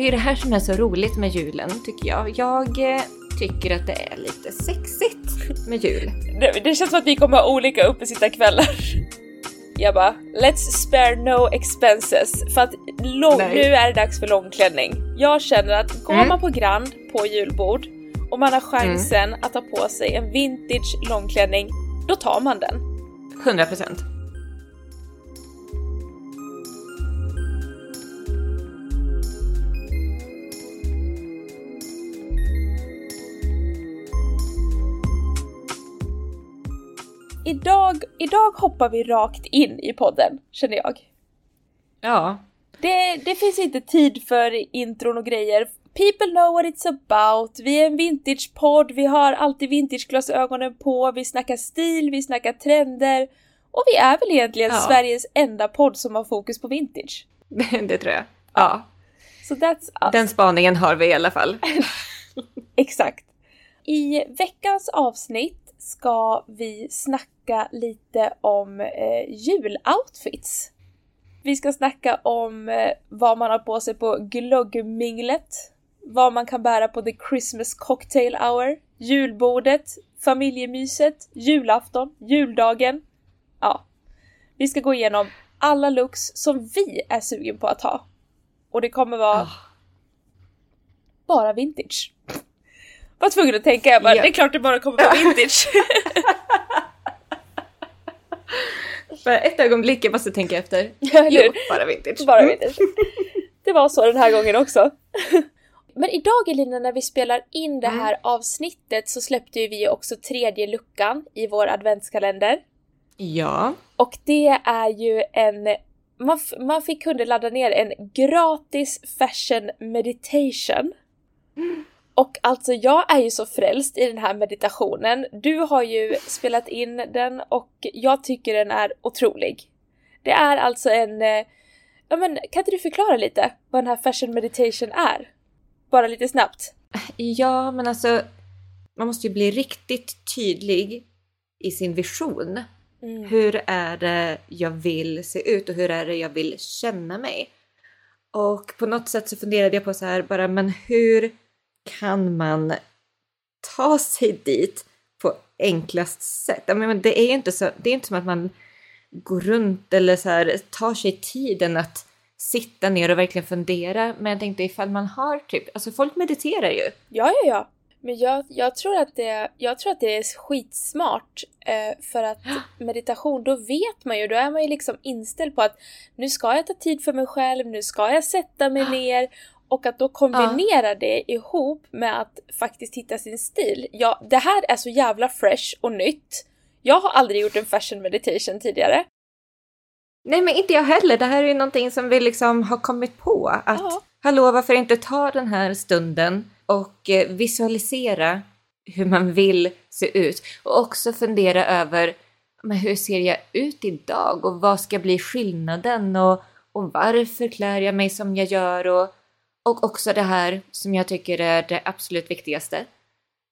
det är det här som är så roligt med julen tycker jag. Jag eh, tycker att det är lite sexigt med jul. Det, det känns som att vi kommer ha olika uppesittarkvällar. Jag bara, let's spare no expenses. För att lång, nu är det dags för långklänning. Jag känner att går Mm. man på Grand på julbord och man har chansen att ta på sig en vintage långklänning, då tar man den. 100 procent. Idag, idag hoppar vi rakt in i podden, känner jag. Ja, Det, det finns inte tid för intron och grejer. People know what it's about. Vi är en vintage-podd, vi har alltid vintageglasögonen på, vi snackar stil, vi snackar trender. Och vi är väl egentligen Ja. Sveriges enda podd som har fokus på vintage. det, tror jag. Ja, Så that's us. den spaningen har vi i alla fall. Exakt. I veckans avsnitt ska vi snacka lite om eh, juloutfits. Vi ska snacka om eh, vad man har på sig på glöggminglet, vad man kan bära på the Christmas cocktail hour, julbordet, familjemyset, julafton, juldagen. Ja, vi ska gå igenom alla looks som vi är sugen på att ha. Och det kommer vara Ah. bara vintage. Var tvungen att tänka, jag bara, Ja. det är klart det bara kommer vara vintage. För ett ögonblick jag måste tänka efter. Ja, Jo, bara vintage. bara Mm. vintage. Det var så den här gången också. Men idag Elina, när vi spelar in det här avsnittet så släppte ju vi också tredje luckan i vår adventskalender. Ja. Och det är ju en... Man, f- man fick kunde ladda ner en gratis fashion meditation. Och alltså jag är ju så frälst i den här meditationen. Du har ju spelat in den och jag tycker den är otrolig. Det är alltså en... eh, Ja men kan inte du förklara lite vad den här fashion meditation är? Bara lite snabbt. Ja, men alltså man måste ju bli riktigt tydlig i sin vision. Mm. Hur är det jag vill se ut och hur är det jag vill känna mig? Och på något sätt så funderade jag på så här bara, men hur kan man ta sig dit på enklast sätt? Men det är inte så, det är inte som att man går runt eller så här tar sig tiden att sitta ner och verkligen fundera. Men jag tänkte ifall man har typ, alltså folk mediterar ju. Ja, ja, ja. Men jag, jag, tror att det, jag tror att det är skitsmart eh, för att meditation, då vet man ju, då är man ju liksom inställd på att nu ska jag ta tid för mig själv, nu ska jag sätta mig ner och att då kombinera det ihop med att faktiskt hitta sin stil. Ja, det här är så jävla fresh och nytt. Jag har aldrig gjort en fashion meditation tidigare. Nej, men inte jag heller. Det här är ju någonting som vi liksom har kommit på. Att Ja. hallå, varför inte ta den här stunden och eh, visualisera hur man vill se ut och också fundera över men hur ser jag ut idag och vad ska bli skillnaden och, och varför klär jag mig som jag gör och, och också det här som jag tycker är det absolut viktigaste.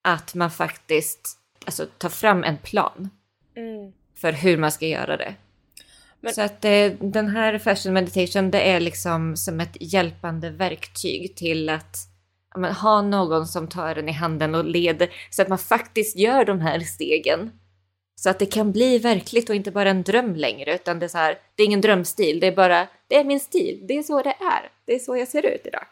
Att man faktiskt alltså, tar fram en plan Mm. för hur man ska göra det. Men- Så att eh, den här fashion meditation det är liksom som ett hjälpande verktyg till att men, ha någon som tar den i handen och leder så att man faktiskt gör de här stegen. Så att det kan bli verkligt och inte bara en dröm längre utan det är så här, det är ingen drömstil, det är bara, det är min stil, det är så det är, det är så jag ser ut idag.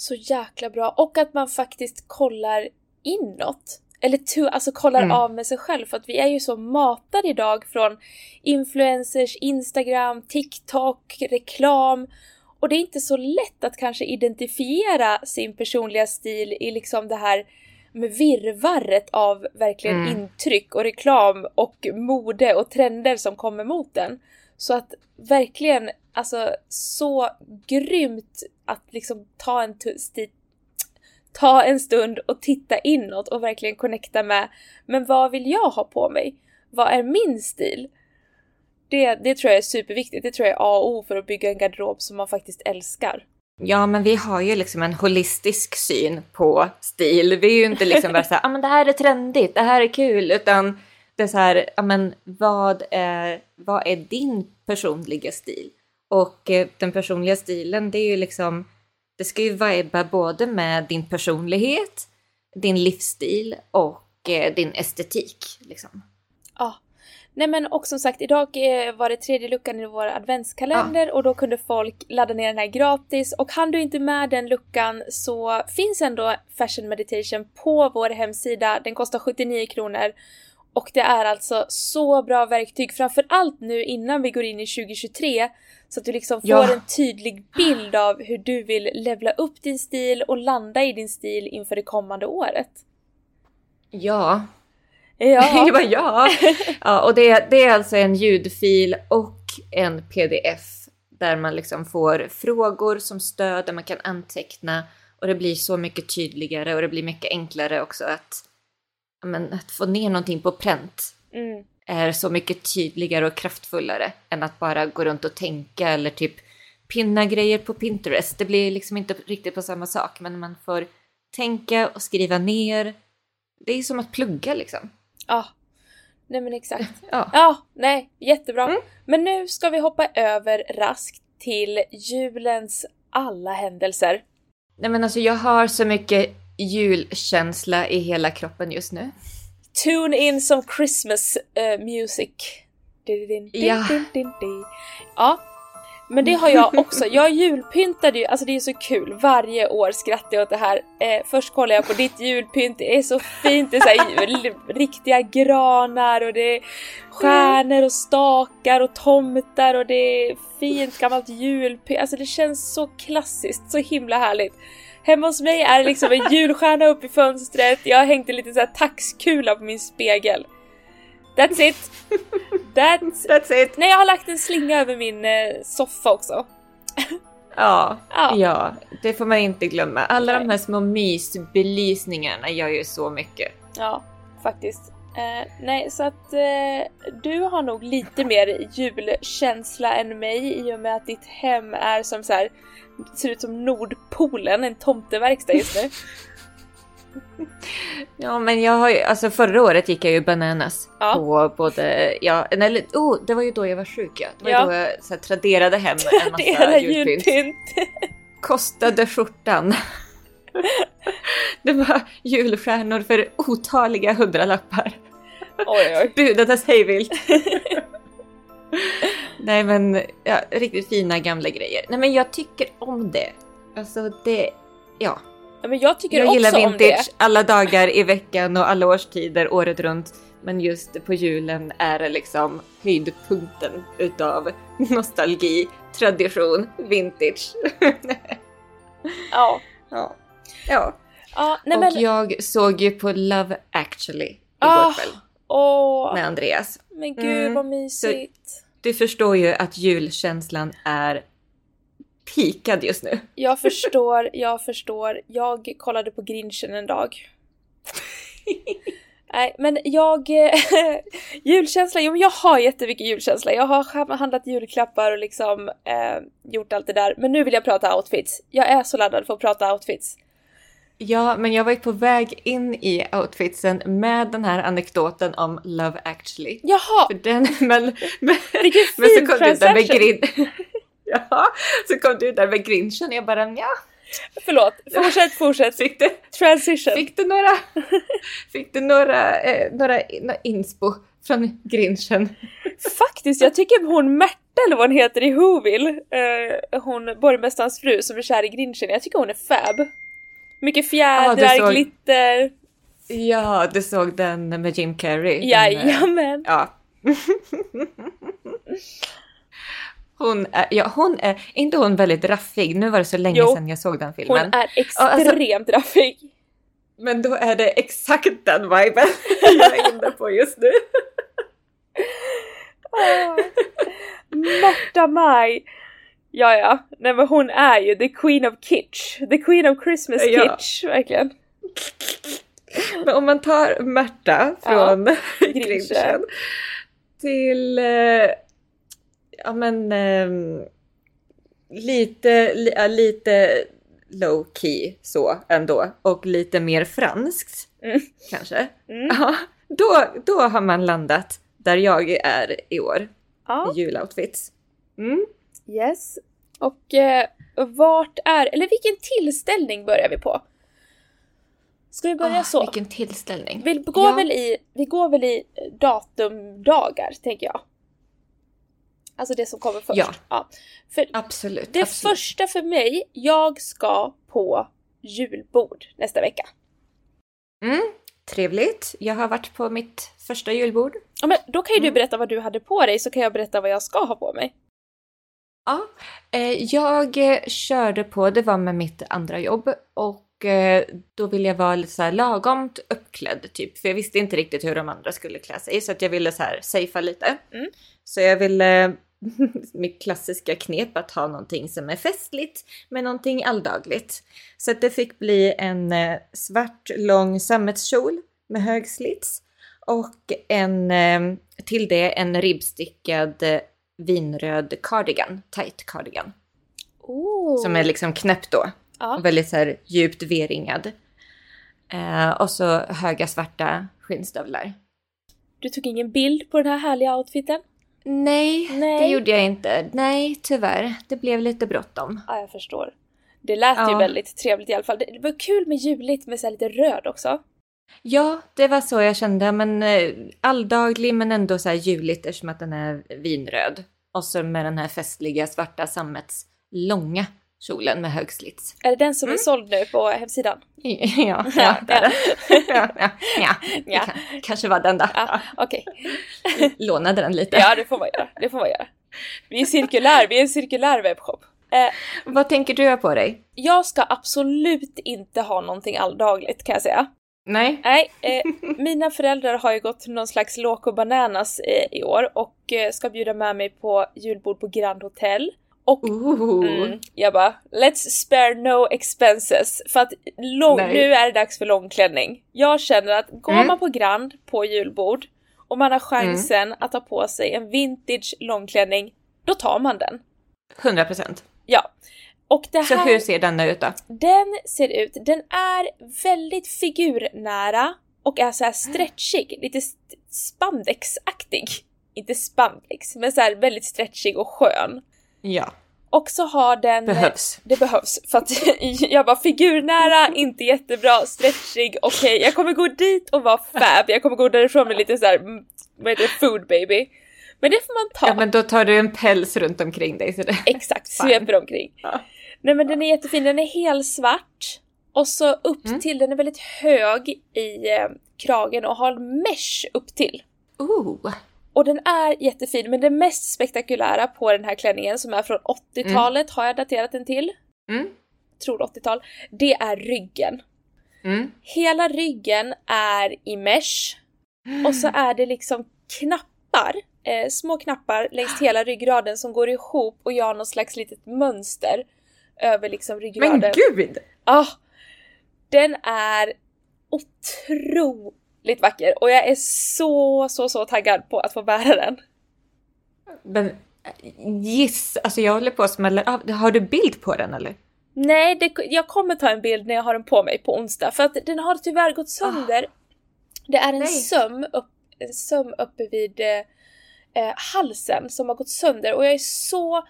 Så jäkla bra. Och att man faktiskt kollar inåt. Eller to, alltså kollar Mm. av med sig själv. För att vi är ju så matade idag från influencers, Instagram, TikTok, reklam. Och det är inte så lätt att kanske identifiera sin personliga stil i liksom det här med virrvarret av verkligen Mm. intryck och reklam och mode och trender som kommer mot den. Så att verkligen, alltså så grymt att liksom ta en ta en stund och titta inåt och verkligen connecta med men vad vill jag ha på mig? Vad är min stil? Det, det tror jag är superviktigt. Det tror jag är A och O för att bygga en garderob som man faktiskt älskar. Ja, men vi har ju liksom en holistisk syn på stil. Vi är ju inte liksom bara så här, ah, men det här är trendigt, det här är kul, utan det är så här, ah, men vad är, vad är din personliga stil? Och eh, den personliga stilen, det är ju liksom det ska ju viba både med din personlighet, din livsstil och eh, din estetik. Liksom. Ja. Nej men och som sagt idag eh, var det tredje luckan i vår adventskalender och då kunde folk ladda ner den här gratis och hann du inte med den luckan så finns ändå Fashion Meditation på vår hemsida. Den kostar 79 kronor och det är alltså så bra verktyg, framförallt nu innan vi går in i 2023 så att du liksom får Ja. en tydlig bild av hur du vill levla upp din stil och landa i din stil inför det kommande året. Ja, Ja, jag bara ja. ja och det, det är alltså en ljudfil och en pdf där man liksom får frågor som stöd, där man kan anteckna och det blir så mycket tydligare och det blir mycket enklare också att, men, att få ner någonting på pränt mm, är så mycket tydligare och kraftfullare än att bara gå runt och tänka eller typ pinna grejer på Pinterest. Det blir liksom inte riktigt på samma sak, men man får tänka och skriva ner. Det är som att plugga liksom. ja. Nej men exakt. Ja. Ja, nej, jättebra. Mm. Men nu ska vi hoppa över raskt till julens alla händelser. Nej men alltså jag har så mycket julkänsla i hela kroppen just nu. Tune in som Christmas eh, music. Din, din, Ja. din. Ja. Men det har jag också. Jag julpyntade ju, alltså det är så kul. Varje år skrattar jag åt det här. Eh, först kollar jag på ditt julpynt, det är så fint. Det är så här, riktiga granar och det är stjärnor och stakar och tomtar och det är fint gammalt julpynt. Alltså det känns så klassiskt, så himla härligt. Hemma hos mig är det liksom en julstjärna uppe i fönstret, jag har hängt en liten så här taxkula på min spegel. That's it! That's... That's it! Nej, jag har lagt en slinga över min eh, soffa också. Ja, Ja. ja, det får man inte glömma. Alla Nej. de här små mysbelysningarna gör ju så mycket. Ja, faktiskt. Eh, nej, så att eh, du har nog lite mer julkänsla än mig i och med att ditt hem är som så här ser ut som Nordpolen, en tomteverkstad just nu. Ja, men jag har ju, alltså förra året gick jag ju bananas Ja. på både, ja, eller oh, det var ju då jag var sjuk ja. Det var Ja. då jag så här, traderade hem en massa julpynt. julpynt. Kostade skjortan. det var julstjärnor för otaliga hundralappar. Oj, oj. Budades hejvilt. Nej men, ja, riktigt fina gamla grejer. Nej men jag tycker om det. Alltså det, ja. Ja, men jag tycker Jag också gillar om vintage det. alla dagar i veckan och alla årstider året runt. Men just på julen är det liksom höjdpunkten utav nostalgi, tradition, vintage. Ja. ja. ja. ja nej och men, jag såg ju på Love actually igår Ah, kväll åh, med Andreas. men gud Mm, vad mysigt. Du förstår ju att julkänslan är pikad just nu. Jag förstår, jag förstår. Jag kollade på Grinchen en dag. Nej, men jag... julkänsla, jo men jag har jättemycket julkänsla. Jag har handlat julklappar och liksom eh, gjort allt det där. Men nu vill jag prata outfits. Jag är så laddad för att prata outfits. Ja, men jag var ju på väg in i outfitsen med den här anekdoten om Love actually. Jaha! För den, men, men, Vilken men så fin kom du där med grin... Ja, så kom du där med grinchen jag bara ja, Förlåt, fortsätt, fortsätt. fick du, Transition. fick du några, fick du några, eh, några, några inspo från grinchen? Faktiskt, jag tycker hon Märta eller vad hon heter i Whoville, eh, hon borgmästarens fru som är kär i Grinchen, jag tycker hon är fab. Mycket fjädrar, såg- glitter. Ja, du såg den med Jim Carrey. Den, eh, Jajamän. Ja. Hon är, ja, hon är, inte hon väldigt raffig? Nu var det så länge Jo. sedan jag såg den Hon filmen. är Ja, alltså- extremt raffig. Men då är det exakt den viben jag är inne på just nu. Ah. Märta Maj. Ja, ja. Nej men hon är ju the queen of kitsch. The queen of Christmas Ja. kitsch, verkligen. Men om man tar Märta Ja, från Grinchen. Grinchen till, eh, ja men, ehm, lite, li, ja, lite low key så ändå och lite mer franskt Mm. kanske. Mm. Ja, då, då har man landat där jag är i år Ja, i juloutfits. Mm. Yes. Och eh, vart är, eller vilken tillställning börjar vi på? Ska vi börja Ah, så? Vilken tillställning. Vi går, Ja. väl i, vi går väl i datumdagar, tänker jag. Alltså det som kommer först. Ja. För Absolut. det absolut. första för mig, jag ska på julbord nästa vecka. Mm, trevligt. Jag har varit på mitt första julbord. Ja, men då kan ju du Mm. berätta vad du hade på dig så kan jag berätta vad jag ska ha på mig. Ja, eh, jag eh, körde på, det var med mitt andra jobb och eh, då ville jag vara lite så här lagomt uppklädd typ, för jag visste inte riktigt hur de andra skulle klä sig så att jag ville så här safea lite. Mm. Så jag ville, mitt klassiska knep att ha någonting som är festligt med någonting alldagligt. Så att det fick bli en svart lång sammetskjol med hög slits och en, till det en ribbstickad vinröd cardigan, tight cardigan. Oh. Som är liksom knäppt då. ja. Och väldigt så här djupt V-ringad. Eh, och så höga svarta skinnstövlar. Du tog ingen bild på den här härliga outfiten? Nej, Nej. det gjorde jag inte. Nej, tyvärr. Det blev lite bråttom. Ja, jag förstår. Det lät ju Ja. väldigt trevligt i alla fall. Det var kul med juligt med så lite röd också. Ja, det var så jag kände. Men eh, alldaglig men ändå så här juligt eftersom att den är vinröd. Och så med den här festliga svarta sammets långa kjolen med hög slits. Är det den som är Mm. såld nu på hemsidan? Ja, ja, det är det. ja, ja, ja. Ja. kan, kanske var den då. Ja, okej. Lånade den lite. Ja, det får man göra. Det får man göra. Vi är cirkulär, vi är en cirkulär webbshop. Eh, Vad tänker du ha på dig? jag ska absolut inte ha någonting alldagligt kan jag säga. Nej. Nej, eh, mina föräldrar har ju gått någon slags Loco Bananas eh, i år och eh, ska bjuda med mig på julbord på Grand Hotel. Och mm, jag bara, let's spare no expenses. För att lång, nu är det dags för långklänning. Jag känner att går Mm. man på Grand på julbord och man har chansen att ta på sig en vintage långklänning, då tar man den. 100 procent. Ja. Och det Så här... hur ser denna ut då? Den ser ut, den är väldigt figurnära och är så här stretchig, lite spandexaktig. Inte spandex, men så väldigt stretchig och skön. Ja, Och så har den... behövs. Det behövs, för att jag bara figurnära, inte jättebra, stretchig, okej jag kommer gå dit och vara fab, jag kommer gå därifrån med lite så här, mm, vad heter det, food baby. Men det får man ta. Ja, men då tar du en päls runt omkring dig. Så det... Exakt, sveper omkring. Ja. Nej men den är jättefin, den är helt svart. Och så upp Mm. till, den är väldigt hög i eh, kragen och har mesh upp till. Ooh. Och den är jättefin, men det mest spektakulära på den här klänningen som är från 80-talet har jag daterat den till. Mm. Tror 80-tal. Det är ryggen. Mm. Hela ryggen är i mesh. Och så är det liksom knappar, eh, små knappar längs hela ryggraden som går ihop och gör någon slags litet mönster över liksom ryggraden. Men gud! Ah, den är otroligt vacker och jag är så, så, så taggad på att få bära den. Men giss, alltså jag håller på att smälla av. Har du bild på den eller? Nej, det, jag kommer ta en bild när jag har den på mig på onsdag för att den har tyvärr gått sönder. Det är en Nej. söm, upp, en söm uppe vid eh, eh, halsen som har gått sönder och jag är så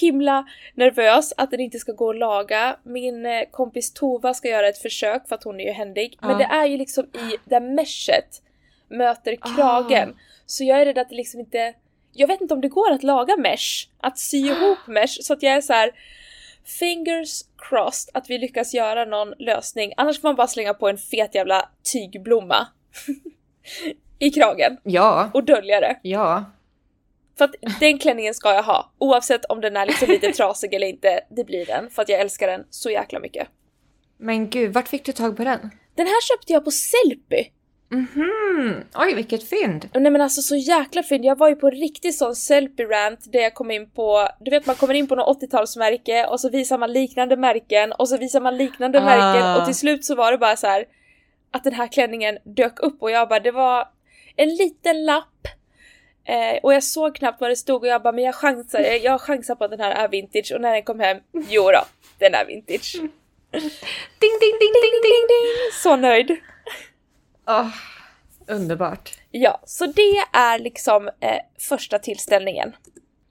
himla nervös att den inte ska gå att laga. Min eh, kompis Tova ska göra ett försök för att hon är ju händig. Men Ja. det är ju liksom i där meshet möter kragen. Så jag är rädd att det liksom inte... Jag vet inte om det går att laga mesh, att sy ihop mesh så att jag är så här. Fingers crossed att vi lyckas göra någon lösning. Annars får man bara slänga på en fet jävla tygblomma i kragen Ja, och dölja det. ja. För att den klänningen ska jag ha. Oavsett om den är liksom lite trasig eller inte, det blir den. För att jag älskar den så jäkla mycket. Men gud, vart fick du tag på den? Den här köpte jag på Sellpy. Mhm, oj vilket fynd! Nej men alltså så jäkla fin. Jag var ju på en riktig sån Sellpy-rant där jag kom in på, du vet man kommer in på något 80-talsmärke och så visar man liknande märken och så visar man liknande Ah. märken och till slut så var det bara så här att den här klänningen dök upp och jag bara, det var en liten lapp eh, och jag såg knappt vad det stod och jag bara, men jag chansar, jag, chansar på att den här är vintage och när den kom hem, jo då, den är vintage. Ding, ding, ding, ding, ding! Ding! Så nöjd! Åh, underbart. Ja, så det är liksom eh, första tillställningen.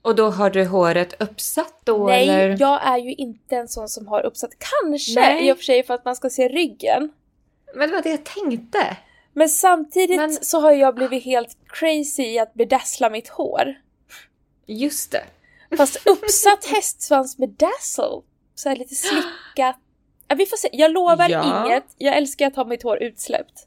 Och då har du håret uppsatt då Nej, eller? jag är ju inte en sån som har uppsatt. Kanske Nej. i och för sig för att man ska se ryggen. Men det var det jag tänkte. Men samtidigt Men- så har jag blivit helt crazy i att bedazzla mitt hår. Just det. Fast uppsatt hästsvans med dazzle. Så här lite slickat. Ja, vi får se. Jag lovar Ja. inget. Jag älskar att ha mitt hår utsläppt.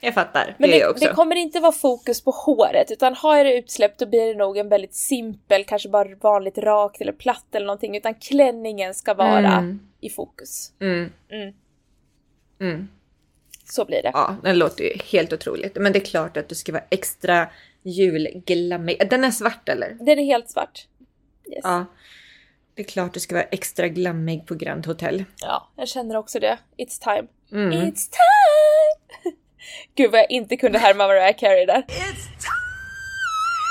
Jag fattar. Men det det, jag också. det kommer inte vara fokus på håret utan har jag det utsläppt då blir det nog en väldigt simpel, kanske bara vanligt rakt eller platt eller någonting utan klänningen ska vara Mm. i fokus. Mm. Mm. Så blir det. Ja, det låter ju helt otroligt. Men det är klart att du ska vara extra julglammig. Den är svart eller? Den är helt svart. Yes. Ja. Det är klart du ska vara extra glammig på Grand Hotel. Ja, jag känner också det. It's time. Mm. It's time! Gud vad jag inte kunde härma Mariah Carey där.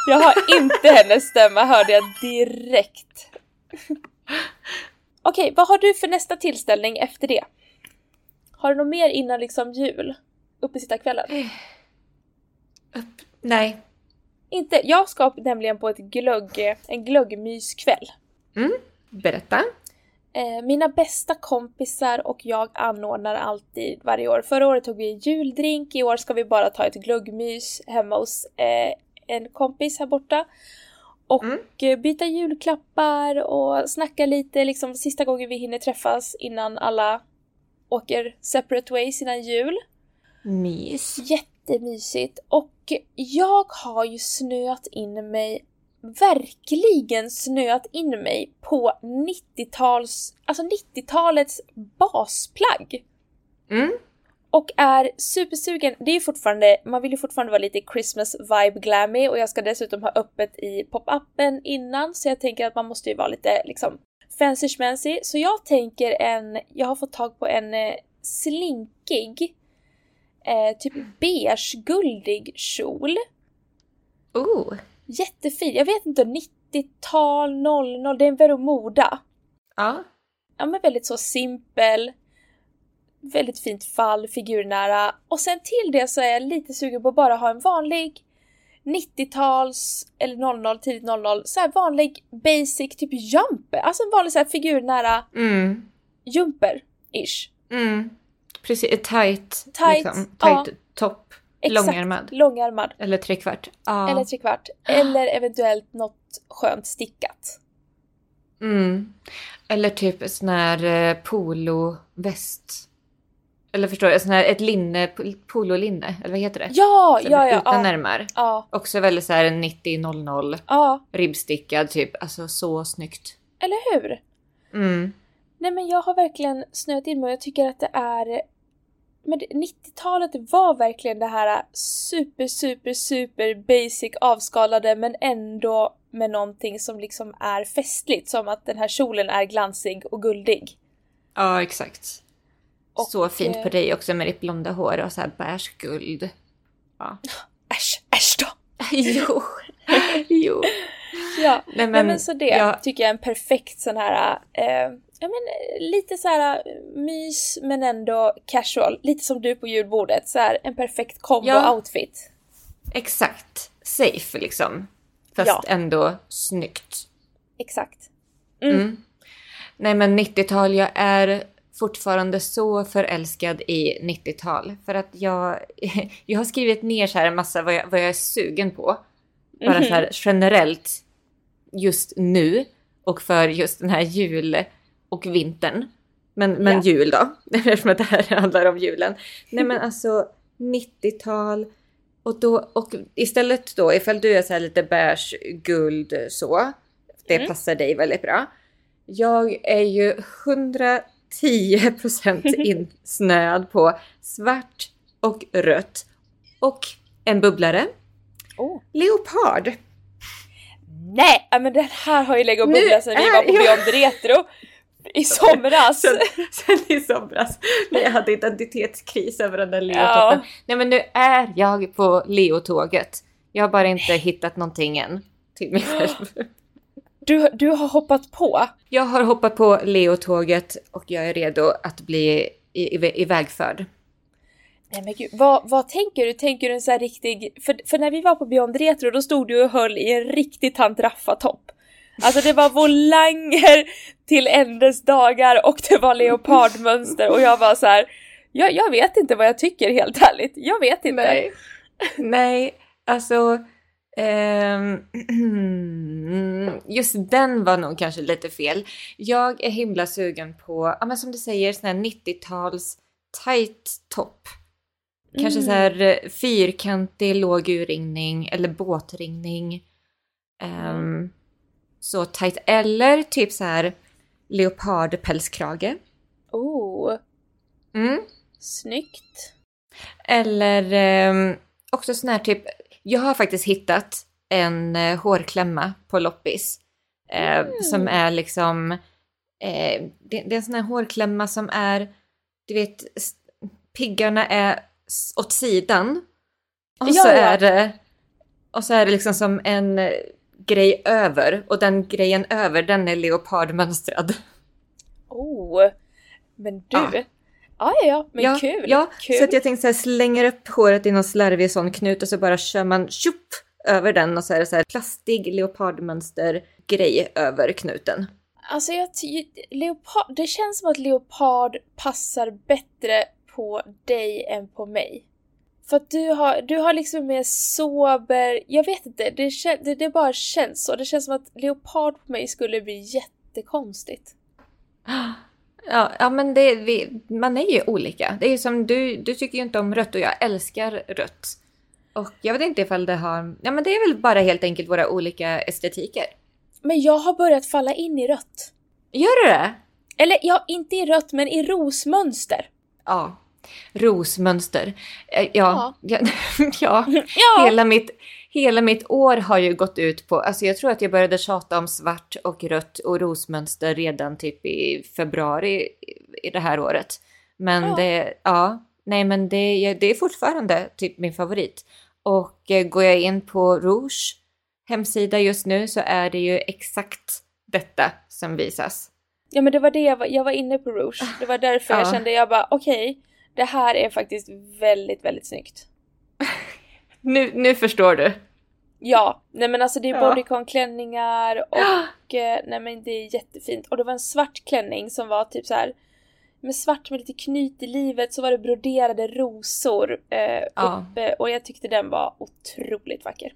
Jag har inte hennes stämma hörde jag direkt. Okej, vad har du för nästa tillställning efter det? Har du något mer innan liksom jul? Uppesittarkvällen? Upp. Nej. Inte, jag ska nämligen på ett glögg, en glöggmyskväll. Berätta. Eh, mina bästa kompisar och jag anordnar alltid varje år. Förra året tog vi en juldrink, i år ska vi bara ta ett glöggmys hemma hos eh, en kompis här borta. Och Mm. eh, byta julklappar och snacka lite, liksom sista gången vi hinner träffas innan alla åker separate ways innan jul. Mys. Jättemysigt. Och jag har ju snöat in mig, verkligen snöat in mig på 90-tals, alltså 90-talets basplagg. Mm. Och är supersugen, det är fortfarande, man vill ju fortfarande vara lite Christmas vibe glammy och jag ska dessutom ha öppet i pop-upen innan så jag tänker att man måste ju vara lite liksom fancy schmancy. Så jag tänker en, jag har fått tag på en eh, slinkig eh, typ beige-guldig kjol. Oh. Jättefin, jag vet inte, 90-tal, 00, det är en Vero Moda. Ja. Ja men väldigt så simpel. Väldigt fint fall, figurnära. Och sen till det så är jag lite sugen på att bara ha en vanlig 90-tals eller 00, tidigt 00, så här vanlig basic typ jumper. Alltså en vanlig så här figurnära Mm. jumper-ish. Mm. Precis. Tight. Tight, Liksom. ja. Tight topp. Exakt. Långärmad. Långärmad. Eller trekvart. Ja. Eller trekvart. Eller eventuellt något skönt stickat. Mm. Eller typ sån här eh, poloväst. Eller förstår du? Sån här, ett linne, pol- pololinne. Eller vad heter det? Ja, Så ja, ja. Utan Ja, ärmar. ja, Också väldigt så här 90-00. ja. Ribbstickad typ. Alltså så snyggt. Eller hur? Mm. Nej men jag har verkligen snöat in mig och jag tycker att det är... Men det- 90-talet var verkligen det här super, super, super basic avskalade men ändå med någonting som liksom är festligt. Som att den här kjolen är glansig och guldig. Ja, exakt. Och, så fint eh, på dig också med ditt blonda hår och så här guld. Ja. Äsch, äsch då! jo. jo. Ja, Nej, men, men, men så det jag- tycker jag är en perfekt sån här, eh, ja men eh, lite så här eh, mys men ändå casual. Lite som du på julbordet, så här en perfekt Ja. combo-outfit. Exakt. Safe liksom. Fast Ja. ändå snyggt. Exakt. Mm. Nej men 90-tal, jag är fortfarande så förälskad i 90-tal. För att jag, jag har skrivit ner så här en massa vad jag, vad jag är sugen på. Bara så här generellt just nu och för just den här jul och vintern. Men, men Ja. jul då, eftersom att det här handlar om julen. Nej men alltså 90-tal och då och istället då ifall du är så här lite beige, guld så. Det Mm. passar dig väldigt bra. Jag är ju 110% insnöad på svart och rött. Och en bubblare. Oh. Leopard. Nej, ja, men den här har ju legat och bubblat sedan vi var på jag- Beyond Retro i somras. Sen, sen i somras när jag hade identitetskris över den där leotoppen. Nej men nu är jag på leotåget. Jag har bara inte hittat någonting än till mig själv. Du, du har hoppat på. Jag har hoppat på leotåget och jag är redo att bli ivägförd. Nej men gud, vad, vad tänker du? Tänker du en sån här riktig... För, för när vi var på Beyond Retro då stod du och höll i en riktig tant Raffa-topp. Alltså det var volanger till ändes dagar och det var leopardmönster och jag var så här. Jag, jag vet inte vad jag tycker helt ärligt. Jag vet inte. Nej, Nej alltså just den var nog kanske lite fel. Jag är himla sugen på, ja men som du säger, sån här 90-tals tight top. Kanske så här eh, fyrkantig låg urringning eller båtringning. Ehm, så tight. Eller typ så här leopardpälskrage. Oh, Mm. snyggt. Eller ehm, också sån här typ, jag har faktiskt hittat en eh, hårklämma på loppis. Eh, Som är liksom, eh, det, det är en sån här hårklämma som är, du vet, piggarna är åt sidan. Och Ja, så ja. är det, och så är det liksom som en eh, grej över. Och den grejen över, den är leopardmönstrad. Oh, men du. Ja. Ja, ja, ja, men ja, kul. Ja, kul. så att jag tänkte så här, slänger upp håret i någon slarvig sån knut och så bara kör man tjopp över den och så är det så här plastig leopardmönster grej över knuten. Alltså jag leopard, det känns som att leopard passar bättre på dig än på mig. För att du har, du har liksom mer sober, jag vet inte, det, kän, det, det bara känns så. Det känns som att leopard på mig skulle bli jättekonstigt. Ja, ja men det, vi, man är ju olika. Det är ju som du, du tycker ju inte om rött och jag älskar rött. Och jag vet inte ifall det har, ja men det är väl bara helt enkelt våra olika estetiker. Men jag har börjat falla in i rött. Gör du det? Eller ja, inte i rött men i rosmönster. Ja. Rosmönster. Eh, Ja, ja. ja. Ja! Hela, mitt, hela mitt år har ju gått ut på, alltså jag tror att jag började tjata om svart och rött och rosmönster redan typ i februari i det här året. Men Ja. det, ja, nej men det, det är fortfarande typ min favorit. Och eh, går jag in på Rouge hemsida just nu så är det ju exakt detta som visas. Ja men det var det jag var, jag var inne på Rouge. Det var därför jag Ja. kände jag bara okej, det här är faktiskt väldigt, väldigt snyggt. Nu, nu förstår du. Ja, nej men alltså det är Ja. bodycon-klänningar och eh, nej men det är jättefint. Och det var en svart klänning som var typ så här med svart med lite knyt i livet så var det broderade rosor eh, Ja. uppe och jag tyckte den var otroligt vacker.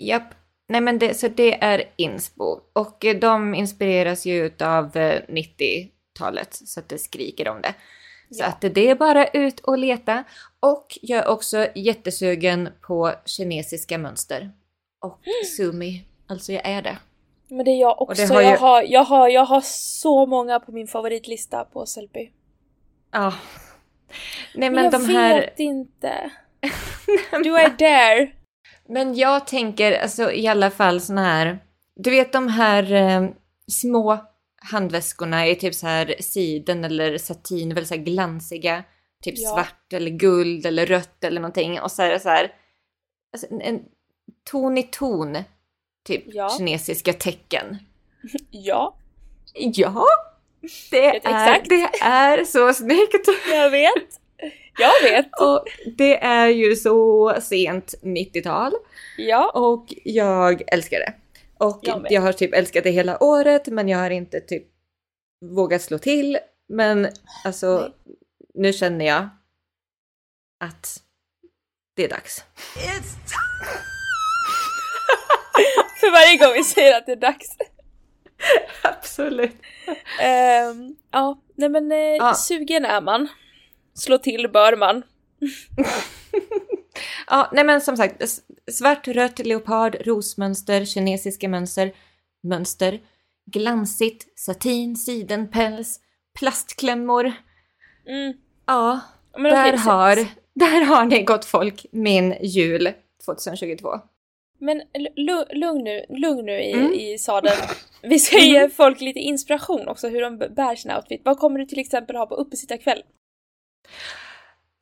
Japp. Nej men det, så det är inspo. Och eh, de inspireras ju av 90-talet så att det skriker om det. Så Ja. att det är bara ut och leta. Och jag är också jättesugen på kinesiska mönster. Och sumi. Alltså jag är det. Men det är jag också. har ju- jag, har, jag, har, jag har så många på min favoritlista på Sellby. Ja. Nej Men men jag de här... vet inte. Du är där. Men jag tänker alltså i alla fall såna här, du vet de här eh, små handväskorna i typ så här siden eller satin, väldigt så här glansiga, typ Ja. svart eller guld eller rött eller någonting och så är det så här, alltså en, ton i ton, typ Ja. kinesiska tecken. Ja, Ja, det är, Exakt. det är så snyggt! jag vet. Jag vet. Och det är ju så sent 90-tal. Ja. Och jag älskar det. Och Jag jag har typ älskat det hela året men jag har inte typ vågat slå till. Men alltså Nej. Nu känner jag att det är dags. För varje gång vi säger att det är dags. Absolut. Ehm, ja, nej men eh, Ja. sugen är man. Slå till bör man. Ja, nej men som sagt, svart, rött, leopard, rosmönster, kinesiska mönster, mönster, glansigt, satin, sidenpäls, plastklämmor. Mm. Ja, Men där, så- har, där har ni gott folk min jul 2022. Men lugn nu, lugn nu i, Mm. i sadeln. Vi ska ge folk lite inspiration också hur de bär sin outfit. Vad kommer du till exempel ha på uppesittarkväll?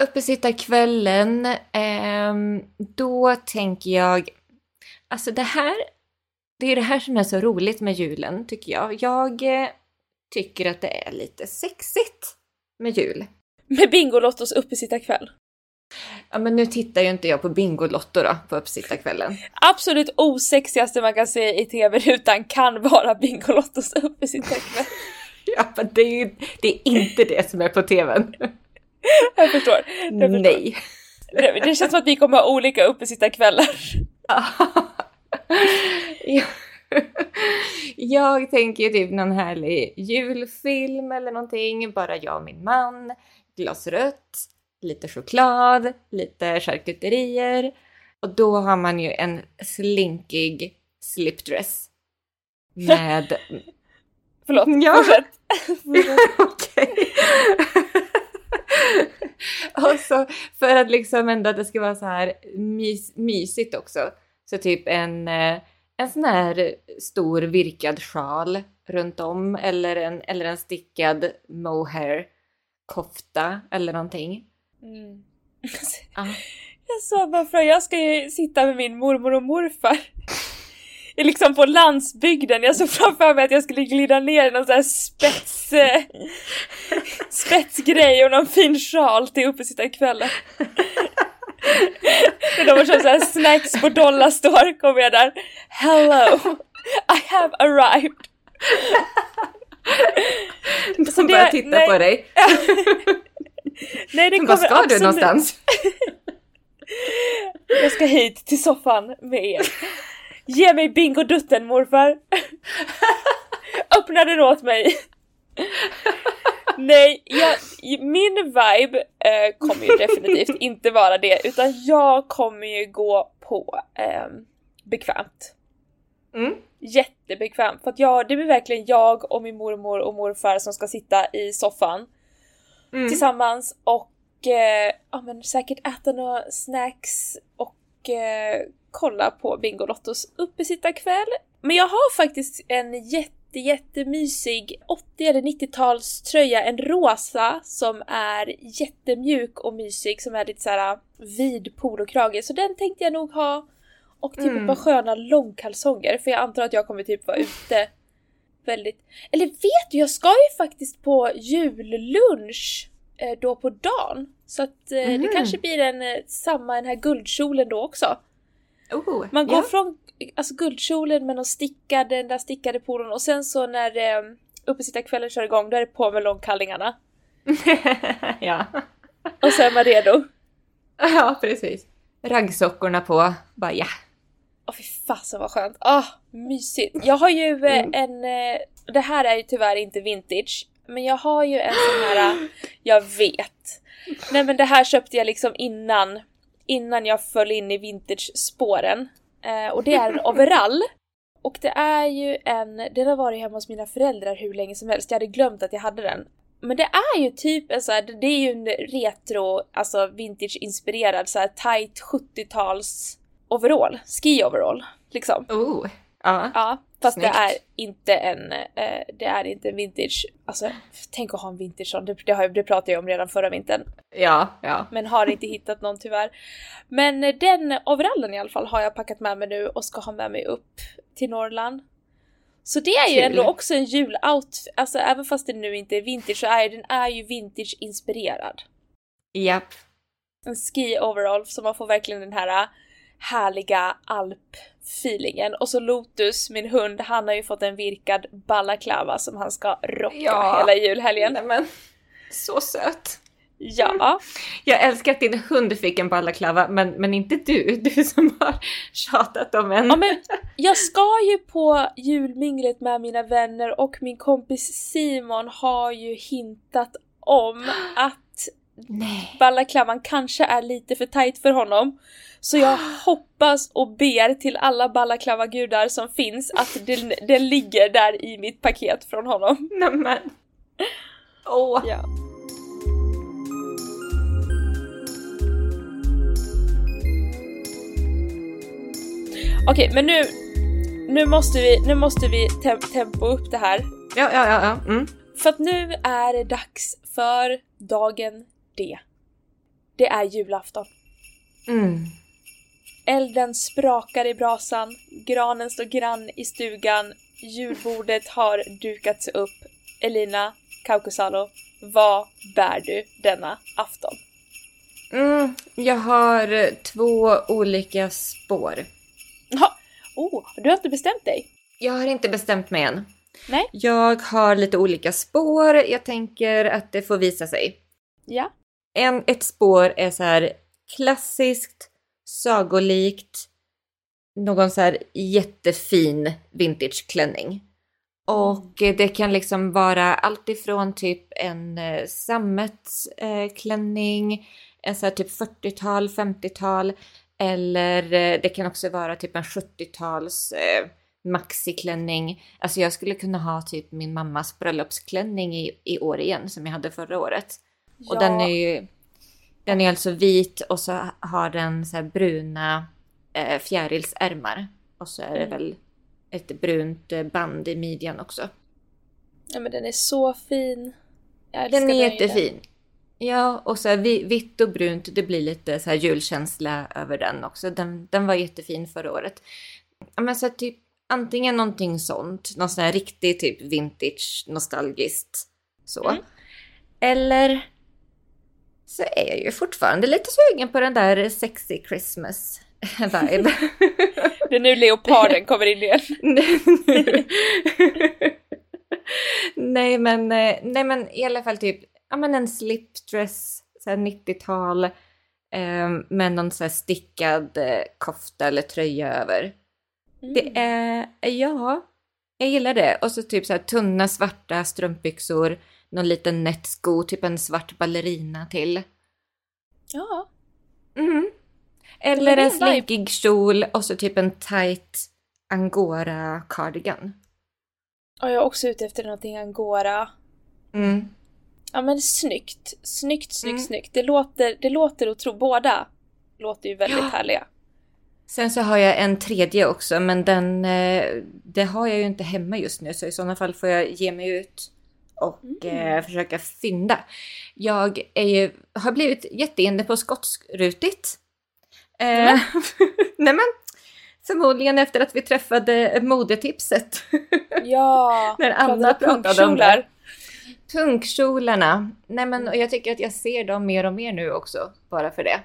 Uppesittarkvällen, ehm, då tänker jag... Alltså det här... Det är det här som är så roligt med julen, tycker jag. Jag eh, tycker att det är lite sexigt med jul. Med Bingolottos uppesittarkväll. Ja, men nu tittar ju inte jag på Bingolotto då, på uppsittarkvällen. Absolut osexigaste man kan se i tv-rutan kan vara Bingolottos uppesittarkväll. Ja, men det är ju det är inte det som är på tvn. Jag förstår. Jag förstår. Nej. Det, det känns som att vi kommer ha olika uppesittarkvällar. Ja. Jag tänker typ någon härlig julfilm eller någonting, bara jag och min man, glas rött, lite choklad, lite charkuterier och då har man ju en slinkig slipdress med... Förlåt, Ja. fortsätt. Okej. och så för att liksom ändå att det ska vara så här mys, mysigt också. Så typ en, eh, en sån här stor virkad sjal runt om eller en, eller en stickad mohair kofta eller någonting. Mm. Ja. Jag sa bara för jag ska ju sitta med min mormor och morfar. Liksom på landsbygden, jag såg framför mig att jag skulle glida ner i någon sån här spets... eh, spetsgrej och någon fin sjal till uppesittarkvällen. När de har köpt så här snacks på Dollarstore kommer jag där. Hello! I have arrived! De Så det- börjar titta nej. på dig. Nej det kommer ska du absolut... någonstans? Jag ska hit till soffan med er. Ge mig bingodutten morfar! Öppna den åt mig! Nej, jag, min vibe eh, kommer ju definitivt inte vara det utan jag kommer ju gå på eh, bekvämt. Mm. Jättebekvämt för att jag, det blir verkligen jag och min mormor och morfar som ska sitta i soffan Mm. tillsammans och eh, ja, men säkert äta några snacks och eh, kolla på Bingolottos uppesittarkväll. Men jag har faktiskt en jätte jättemysig 80 eller 90-tals tröja, en rosa som är jättemjuk och mysig som är lite såhär vid polokrage så den tänkte jag nog ha och typ Mm. ett par sköna långkalsonger för jag antar att jag kommer typ vara ute väldigt... Eller vet du, jag ska ju faktiskt på jullunch eh, då på dagen. Så att eh, det Mhm. kanske blir en, eh, samma den här guldkjolen då också. Oh, Man går ja. från alltså, guldkjolen med någon stickad, den där stickade polon och sen så när eh, uppesittarkvällen kör igång då är det på med långkallingarna. ja. Och sen är man redo. ja, precis. Raggsockorna på, bara ja. Åh fy fasen vad skönt! Ah, mysigt! Jag har ju eh, Mm. en, eh, det här är ju tyvärr inte vintage, men jag har ju en sån här, eh, jag vet. Nej men det här köpte jag liksom innan, innan jag föll in i vintage-spåren. Eh, och det är en overall. Och det är ju en, den har varit hemma hos mina föräldrar hur länge som helst, jag hade glömt att jag hade den. Men det är ju typ en så här, det är ju en retro, alltså vintage-inspirerad så här tight 70-tals overall, ski overall liksom. Oh, ja. Ja, fast Snyggt. det är inte en, eh, det är inte en vintage, alltså tänk att ha en vintage sån, det, det, det pratade jag om redan förra vintern. Ja, ja. Men har inte hittat någon tyvärr. Men den overallen i alla fall har jag packat med mig nu och ska ha med mig upp till Norrland. Så det är ju Kul. ändå också en julout, alltså även fast det nu inte är vintage så är den är ju vintage inspirerad. Japp. En ski overall så man får verkligen den här härliga alp-feelingen. Och så Lotus, min hund, han har ju fått en virkad balaklava som han ska rocka Ja. hela julhelgen. Nej men, så söt. Ja, Jag älskar att din hund fick en balaklava, men, men inte du. Du som har tjatat om en. ja men jag ska ju på julminglet med mina vänner och min kompis Simon har ju hintat om att Nej. balaklavan kanske är lite för tight för honom. Så jag hoppas och ber till alla balaklava-gudar som finns att den, den ligger där i mitt paket från honom. Nej men. Åh. Ja. Okej, men nu, nu måste vi, nu måste vi tem- tempo upp det här. Ja, ja, ja. ja. Mm. För att nu är det dags för dagen D. Det är julafton. Mm. Elden sprakar i brasan, granen står grann i stugan, julbordet har dukats upp. Elina Kaukusalo, vad bär du denna afton? Mm, jag har två olika spår. Ja. Oh, du har inte bestämt dig? Jag har inte bestämt mig än. Nej. Jag har lite olika spår. Jag tänker att det får visa sig. Ja. En, ett spår är så här klassiskt, sagolikt, någon så här jättefin vintageklänning. Och det kan liksom vara allt ifrån typ en eh, sammetsklänning, en så här typ 40-tal, 50-tal eller eh, det kan också vara typ en 70-tals eh, maxiklänning. Alltså jag skulle kunna ha typ min mammas bröllopsklänning i, i år igen som jag hade förra året. Och den är ju, den är alltså vit och så har den så bruna eh, fjärilsärmar. Och så är det Mm. väl ett brunt eh, band i midjan också. Ja men den är så fin. Jag Den är jättefin. Ja, och så här vi- vitt och brunt, det blir lite så här julkänsla över den också. Den, den var jättefin förra året. Ja, men så typ antingen någonting sånt, någon sån här riktig typ vintage nostalgiskt så. Mm. Eller så är jag ju fortfarande lite sugen på den där sexy Christmas vibe. Det är nu leoparden kommer in igen. nej men, eh, nej men i alla fall typ, ja men en slipdress, så här 90-tal, eh, med någon så här stickad eh, kofta eller tröja över. Mm. Det är, ja, jag gillar det. Och så typ så här tunna svarta strumpbyxor, någon liten nätt sko, typ en svart ballerina till. Ja. Mm. Eller en slinkig kjol och så typ en tight angora cardigan. Och jag är också ute efter någonting angora. Mm. Ja men snyggt. Snyggt, snyggt, Mm. snyggt. Det låter, det låter att tro. Båda låter ju väldigt Ja. härliga. Sen så har jag en tredje också, men den, eh, det har jag ju inte hemma just nu, så i sådana fall får jag ge mig ut och Mm. eh, försöka fynda. Jag ju, har blivit jätteinne på skotskrutigt. Eh, Nämen. nej men, förmodligen efter att vi träffade modetipset. Ja, När Anna pratade om det. Punkkjolarna. Nej men och jag tycker att jag ser dem mer och mer nu också, bara för det.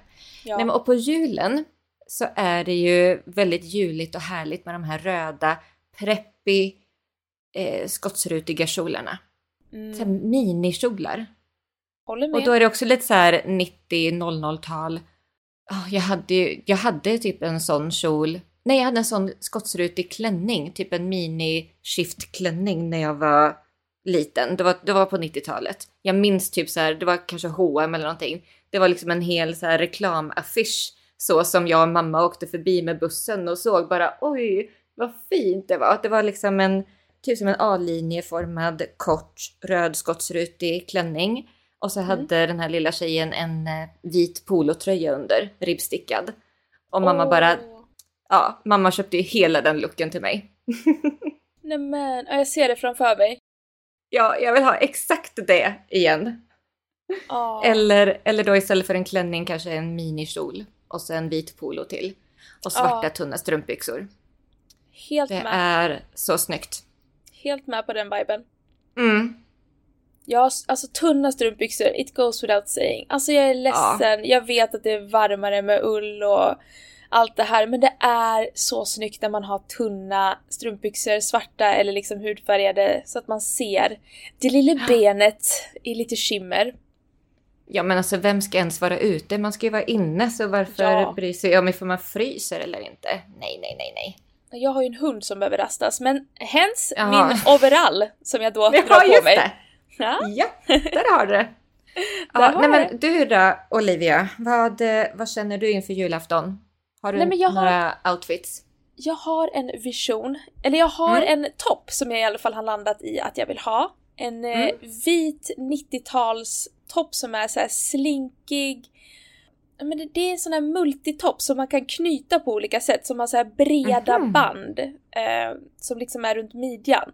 Ja. Nej, men och på julen så är det ju väldigt juligt och härligt med de här röda, preppy, eh, skottsrutiga kjolarna. Så här mm. minikjolar. Håller med. Och då är det också lite så här 90-00-tal. Ah, jag, hade, ju- jag hade typ en sån kjol. Nej, jag hade en sån skottsrutig klänning. Typ en mini-shift-klänning när jag var liten. Det var, det var på 90-talet. Jag minns typ så här, det var kanske H&M eller någonting. Det var liksom en hel så här reklamaffisch. Så som jag och mamma åkte förbi med bussen och såg bara oj vad fint det var. Det var liksom en typ som en A-linjeformad kort röd skottsrutig klänning. Och så hade den här lilla tjejen en eh, vit polotröja under, ribbstickad. Och mamma Åh. bara, ja, mamma köpte ju hela den looken till mig. Nej men, ja, jag ser det framför mig. Ja, jag vill ha exakt det igen. Ja. Eller, eller då istället för en klänning kanske en minikjol. Och så en vit polo till. Och svarta Ja. tunna strumpbyxor. Helt Det med. är så snyggt. Helt med på den viben. Mm. Ja, alltså tunna strumpbyxor, it goes without saying. Alltså jag är ledsen, jag vet att det är varmare med ull och allt det här, men det är så snyggt när man har tunna strumpbyxor, svarta eller liksom hudfärgade, så att man ser det lilla benet i lite skimmer. Ja men alltså vem ska ens vara ute? Man ska ju vara inne så varför Ja. bry sig om ifall man fryser eller inte? Nej, nej, nej, nej. Jag har ju en hund som behöver rastas, men hens min overall som jag då Ja, drar på just mig. det! Ja, Ja, där har du det. Ja, nej, men du då Olivia, vad, vad känner du inför julafton? Har du Nej, jag har- några outfits? jag har en vision, eller jag har Mm. en topp som jag i alla fall har landat i att jag vill ha. En eh, Mm. vit 90-tals topp som är så slinkig. Men det, det är en sån här multitopp som man kan knyta på olika sätt, som har så här breda Mhm. band eh, som liksom är runt midjan.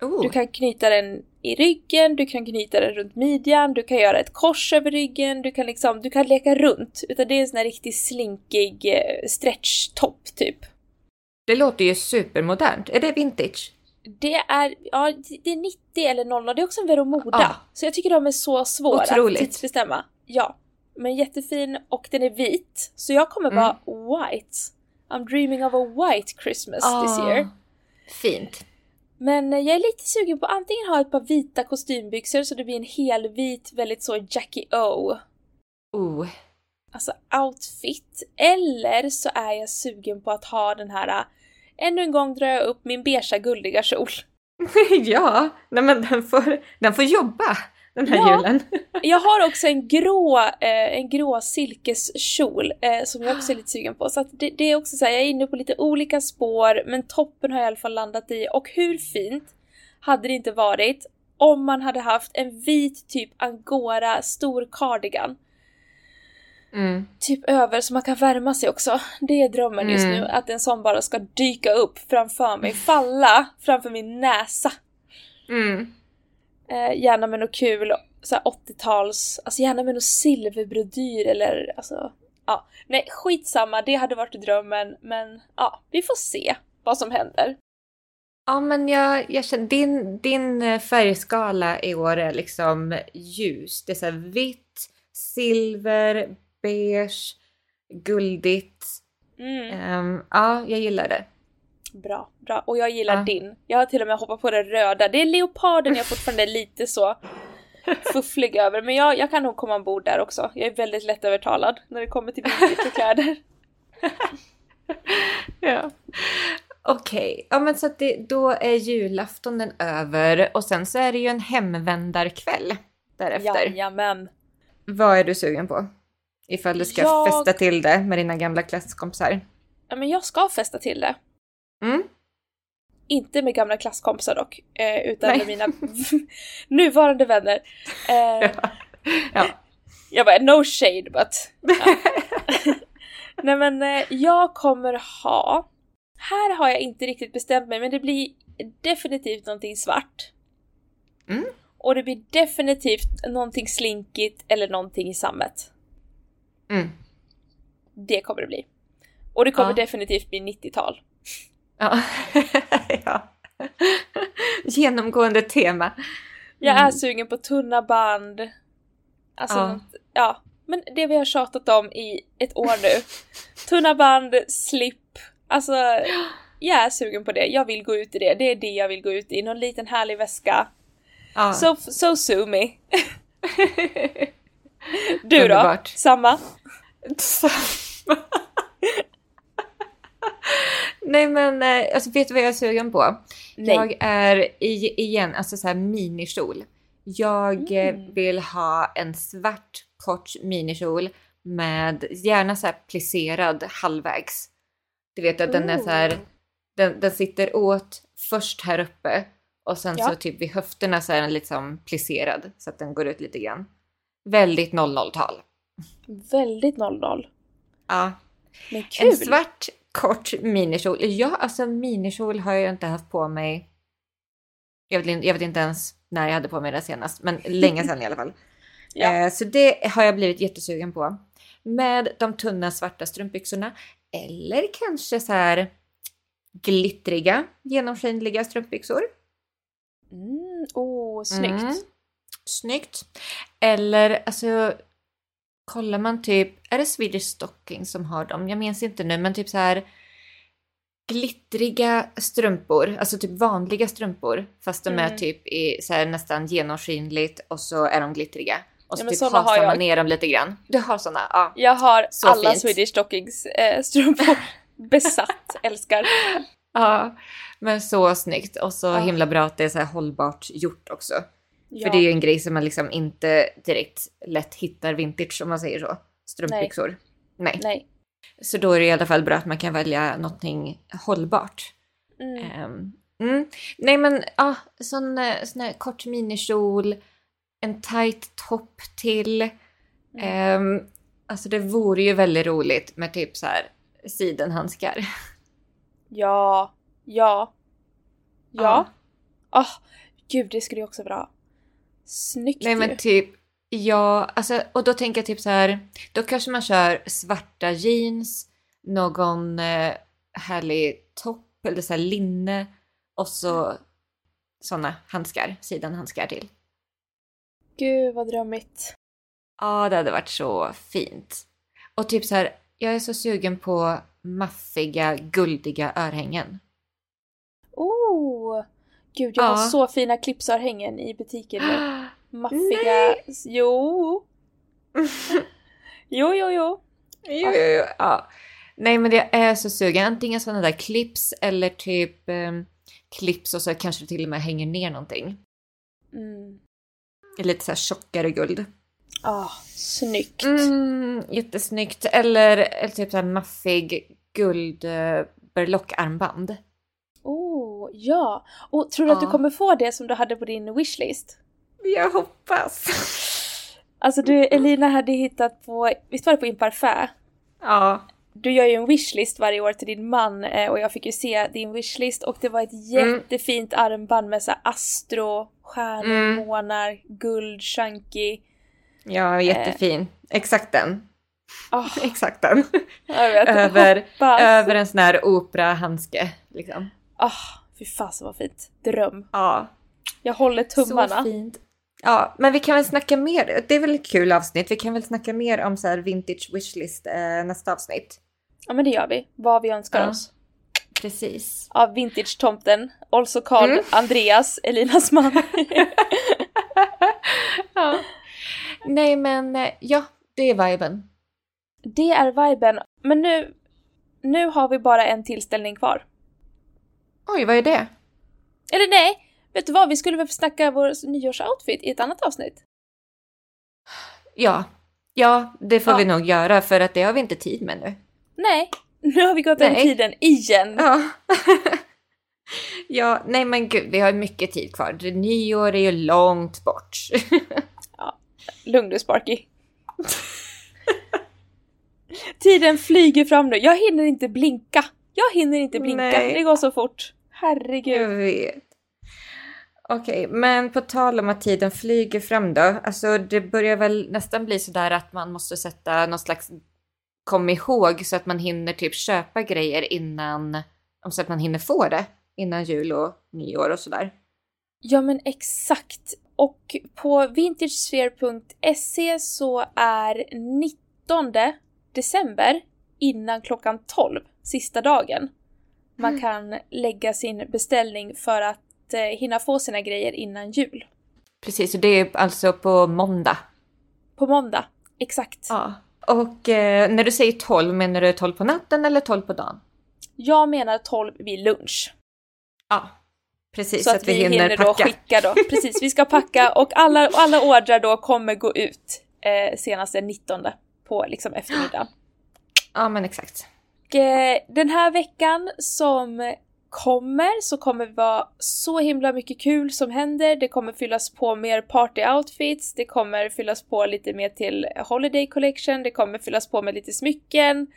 Oh, Du kan knyta den i ryggen, du kan knyta den runt midjan, du kan göra ett kors över ryggen, du kan liksom, du kan leka runt. Utan det är en sån här riktigt slinkig eh, stretch-topp typ. Det låter ju supermodernt. Är det vintage? Det är, ja, det är 90 eller 00, det är också en Vero Moda. Ah. Så jag tycker de är så svåra Otroligt. att tidsbestämma. Ja. Men jättefin och den är vit. Så jag kommer vara white. I'm dreaming of a white Christmas this Ah, year. Fint. Men eh, jag är lite sugen på antingen ha ett par vita kostymbyxor så det blir en helvit, väldigt så Jackie O. Oh. Alltså outfit. Eller så är jag sugen på att ha den här, äh, ännu en gång drar jag upp min beiga guldiga kjol. ja, nej men den får, den får jobba den här Ja. julen. Jag har också en grå, eh, en grå silkeskjol eh, som jag också är lite sugen på. Så det, det är också så här, jag är inne på lite olika spår men toppen har jag i alla fall landat i. Och hur fint hade det inte varit om man hade haft en vit typ angora stor cardigan Mm. typ över så man kan värma sig också. Det är drömmen just Mm. nu, att en sån bara ska dyka upp framför mig, falla framför min näsa. Mm. Eh, gärna med något kul, så här 80-tals, alltså gärna med något silverbrodyr eller alltså, ja. Nej, skitsamma, det hade varit drömmen, men ja, vi får se vad som händer. Ja, men jag, jag känner, din, din eh, färgskala i år är liksom ljus. Det är så här vitt, silver, beige, guldigt. Mm, Ehm, ja, jag gillar det. Bra, bra. Och jag gillar Ja. din. Jag har till och med hoppat på det röda. Det är leoparden jag fortfarande är lite så fufflig över, men jag, jag kan nog komma ombord där också. Jag är väldigt lättövertalad när det kommer till vinterkläder. Ja. Okej, ja men så att det, då är julaftonen över och sen så är det ju en hemvändarkväll därefter. Jajamän. Vad är du sugen på? Ifall du ska Jag- festa till det med dina gamla klasskompisar. Ja, men jag ska festa till det. Mm? Inte med gamla klasskompisar dock, eh, utan Nej. med mina nuvarande vänner. Eh, Ja. Jag bara, no shade but... Ja. Nej men eh, jag kommer ha... Här har jag inte riktigt bestämt mig men det blir definitivt någonting svart. Mm. Och det blir definitivt någonting slinkigt eller någonting i sammet. Mm. Det kommer det bli. Och det kommer Ja. definitivt bli 90-tal. Ja. ja. Genomgående tema. Jag Mm. är sugen på tunna band. Alltså, Ja. ja. Men det vi har tjatat om i ett år nu. tunna band, slip. Alltså, jag är sugen på det. Jag vill gå ut i det. Det är det jag vill gå ut i. Någon liten härlig väska. Ja. So, so sue me. Du Underbart. då? Samma? Nej men eh, alltså, vet du vad jag är sugen på? Nej. Jag är i, igen, alltså så här minikjol. Jag eh, Mm. vill ha en svart kort minikjol med gärna så här plisserad halvvägs. Du vet att den är så här, den, den sitter åt först här uppe och sen Ja. så typ vid höfterna så är den liksom plisserad så att den går ut lite grann. Väldigt 00-tal. Väldigt 00. Ja. Men kul! En svart kort minikjol. Ja, alltså minikjol har jag inte haft på mig. Jag vet, inte- jag vet inte ens när jag hade på mig det senast, men länge sedan i alla fall. Ja. Eh, så det har jag blivit jättesugen på. Med de tunna svarta strumpbyxorna. Eller kanske så här glittriga, genomskinliga strumpbyxor. Mm, oh, snyggt. Mm. Snyggt. Eller alltså, kollar man typ, är det Swedish Stocking som har dem? Jag minns inte nu, men typ så här glittriga strumpor, alltså typ vanliga strumpor, fast de är Mm. typ i så här nästan genomskinligt och så är de glittriga. Och så Ja, typ såna har hasar man jag. ner dem lite grann. Du har såna? Ja. Jag har Så alla fint. Swedish Stockings eh, strumpor. Besatt, älskar. ja. Men så snyggt och så Ja. himla bra att det är så här hållbart gjort också. Ja. För det är ju en grej som man liksom inte direkt lätt hittar vintage om man säger så. Strumpbyxor. Nej. Nej. Så då är det i alla fall bra att man kan välja någonting hållbart. Mm. Ehm, mm. Nej men ja, sån, eh, sån här kort minikjol, en tight topp till. Mm. Ehm, alltså det vore ju väldigt roligt med typ så här sidenhandskar. Ja. Ja. Ja. Ja. Åh, gud det skulle ju också vara bra. Snyggt Nej men typ, ja, alltså och då tänker jag typ så här, då kanske man kör svarta jeans, någon eh, härlig topp eller så här linne och så såna handskar, sidenhandskar till. Gud vad drömmigt. Ja, det hade varit så fint. Och typ så här, jag är så sugen på maffiga, guldiga örhängen. Oh! Gud, jag Ja. har så fina clipsörhängen i butiken. Maffiga... Nej. Jo! Jo, jo, jo. Jo, jo, jo. Ja. Nej, men jag är så sugen. Antingen sådana där clips eller typ eh, clips och så kanske det till och med hänger ner någonting. Mm. Lite så här tjockare guld. Ah, snyggt. Mm, jättesnyggt. Eller, eller typ så här maffig guld eh, Oh, ja. Och tror du att du Ja. kommer få det som du hade på din wishlist? Jag hoppas. Alltså du, Elina hade hittat på, visst var det på Imparfait? ja. Du gör ju en wishlist varje år till din man eh, och jag fick ju se din wishlist och det var ett Mm. jättefint armband med så astro, stjärnor, Mm. månar, guld, chunky. Ja, jättefin. Exakt den. Oh, Exakt den. jag vet, över, hoppas. över en sån här operahandske. Liksom. Ah, fy fasen vad fint. Dröm. Ja, Jag håller tummarna. Så fint. Ja, men vi kan väl snacka mer. Det är väl ett kul avsnitt. Vi kan väl snacka mer om så vintage wishlist eh, nästa avsnitt. Ja men det gör vi. Vad vi önskar Ja. oss. Precis. Av vintage-tomten, also called Mm. Andreas, Elinas man. ja. Nej, men eh, ja, det är viben. det är viben. Men nu, nu har vi bara en tillställning kvar. Oj, vad är det? Eller nej, vet du vad? Vi skulle väl snacka vår nyårsoutfit i ett annat avsnitt. Ja, ja, det får Ja. vi nog göra för att det har vi inte tid med nu. Nej, nu har vi gått den Nej. tiden igen. Ja. ja, nej men gud, vi har mycket tid kvar. Nyår är ju långt bort. Lugn du Sparky. Tiden flyger fram nu. Jag hinner inte blinka. Jag hinner inte blinka. Nej. Det går så fort. Herregud. Jag vet. Okej, men på tal om att tiden flyger fram då. Alltså det börjar väl nästan bli sådär att man måste sätta någon slags kom ihåg så att man hinner typ köpa grejer innan, så att man hinner få det innan jul och nyår och sådär. Ja men exakt. Och på vintagesphere.se så är 19 december innan klockan 12, sista dagen, man kan lägga sin beställning för att eh, hinna få sina grejer innan jul. Precis, och det är alltså på måndag. På måndag. Exakt. Ja. Och eh, när du säger 12, menar du 12 på natten eller 12 på dagen? Jag menar 12 vid lunch. Ja, precis. Så att, vi hinner, då packa. skicka då. Precis, vi ska packa och alla, alla ordrar då kommer gå ut eh, senast den 19 på liksom eftermiddagen. Ja, men exakt. Och, eh, den här veckan som kommer så kommer det vara så himla mycket kul som händer. Det kommer fyllas på mer party outfits, det kommer fyllas på lite mer till Holiday Collection, det kommer fyllas på med lite smycken.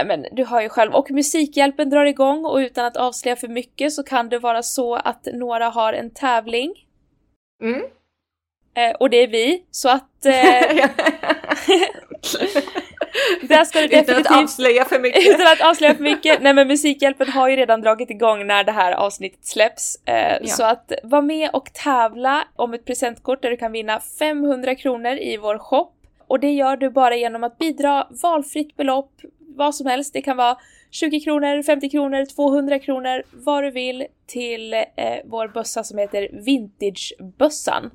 Äh, men du har ju själv, och Musikhjälpen drar igång och utan att avslöja för mycket så kan det vara så att några har en tävling. Mm. Eh, och det är vi, så att eh, där ska det Utan att definitivt avslöja för mycket. Utan att avslöja för mycket. Nej men Musikhjälpen har ju redan dragit igång när det här avsnittet släpps. Eh, Ja. Så att var med och tävla om ett presentkort där du kan vinna 500 kronor i vår shop. Och det gör du bara genom att bidra valfritt belopp, vad som helst. Det kan vara 20 kronor, 50 kronor, 200 kronor, vad du vill till eh, vår bössa som heter Vintagebössan.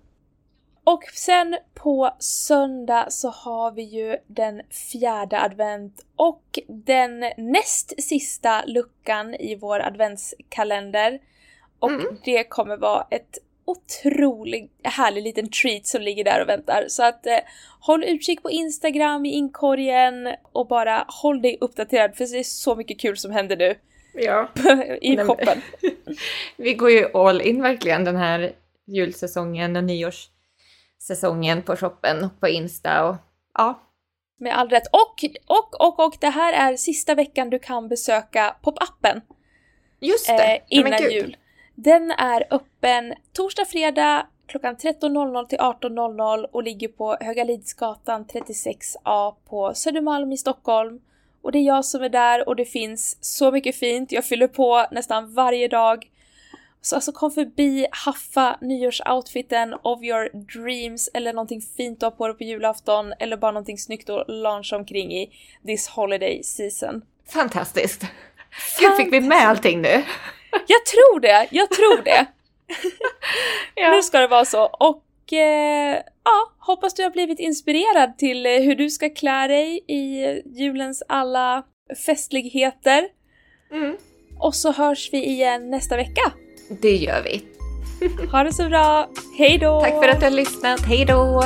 Och sen på söndag så har vi ju den fjärde advent och den näst sista luckan i vår adventskalender. Och Mm. det kommer vara ett otroligt härlig liten treat som ligger där och väntar. Så att eh, håll utkik på Instagram i inkorgen och bara håll dig uppdaterad för det är så mycket kul som händer nu Ja. i shoppen. Vi går ju all in verkligen den här julsäsongen och nyårssäsongen på shoppen och på Insta och ja. Med all rätt. Och, och, och, och det här är sista veckan du kan besöka pop-appen. Just det. eh, innan gud. jul. Den är öppen torsdag, fredag klockan 13.00 till 18.00 och ligger på Höga Lidsgatan 36A på Södermalm i Stockholm. Och det är jag som är där och det finns så mycket fint. Jag fyller på nästan varje dag. Så alltså kom förbi, haffa nyårsoutfiten of your dreams eller någonting fint du har på dig på julafton eller bara någonting snyggt att launcha omkring i this holiday season. Fantastiskt! Gud, fick vi med allting nu? Jag tror det, jag tror det. Ja. Nu ska det vara så. Och eh, ja, hoppas du har blivit inspirerad till eh, hur du ska klä dig i julens alla festligheter. Mm. Och så hörs vi igen nästa vecka. Det gör vi. Ha det så bra, hej då! Tack för att du har lyssnat, hej då!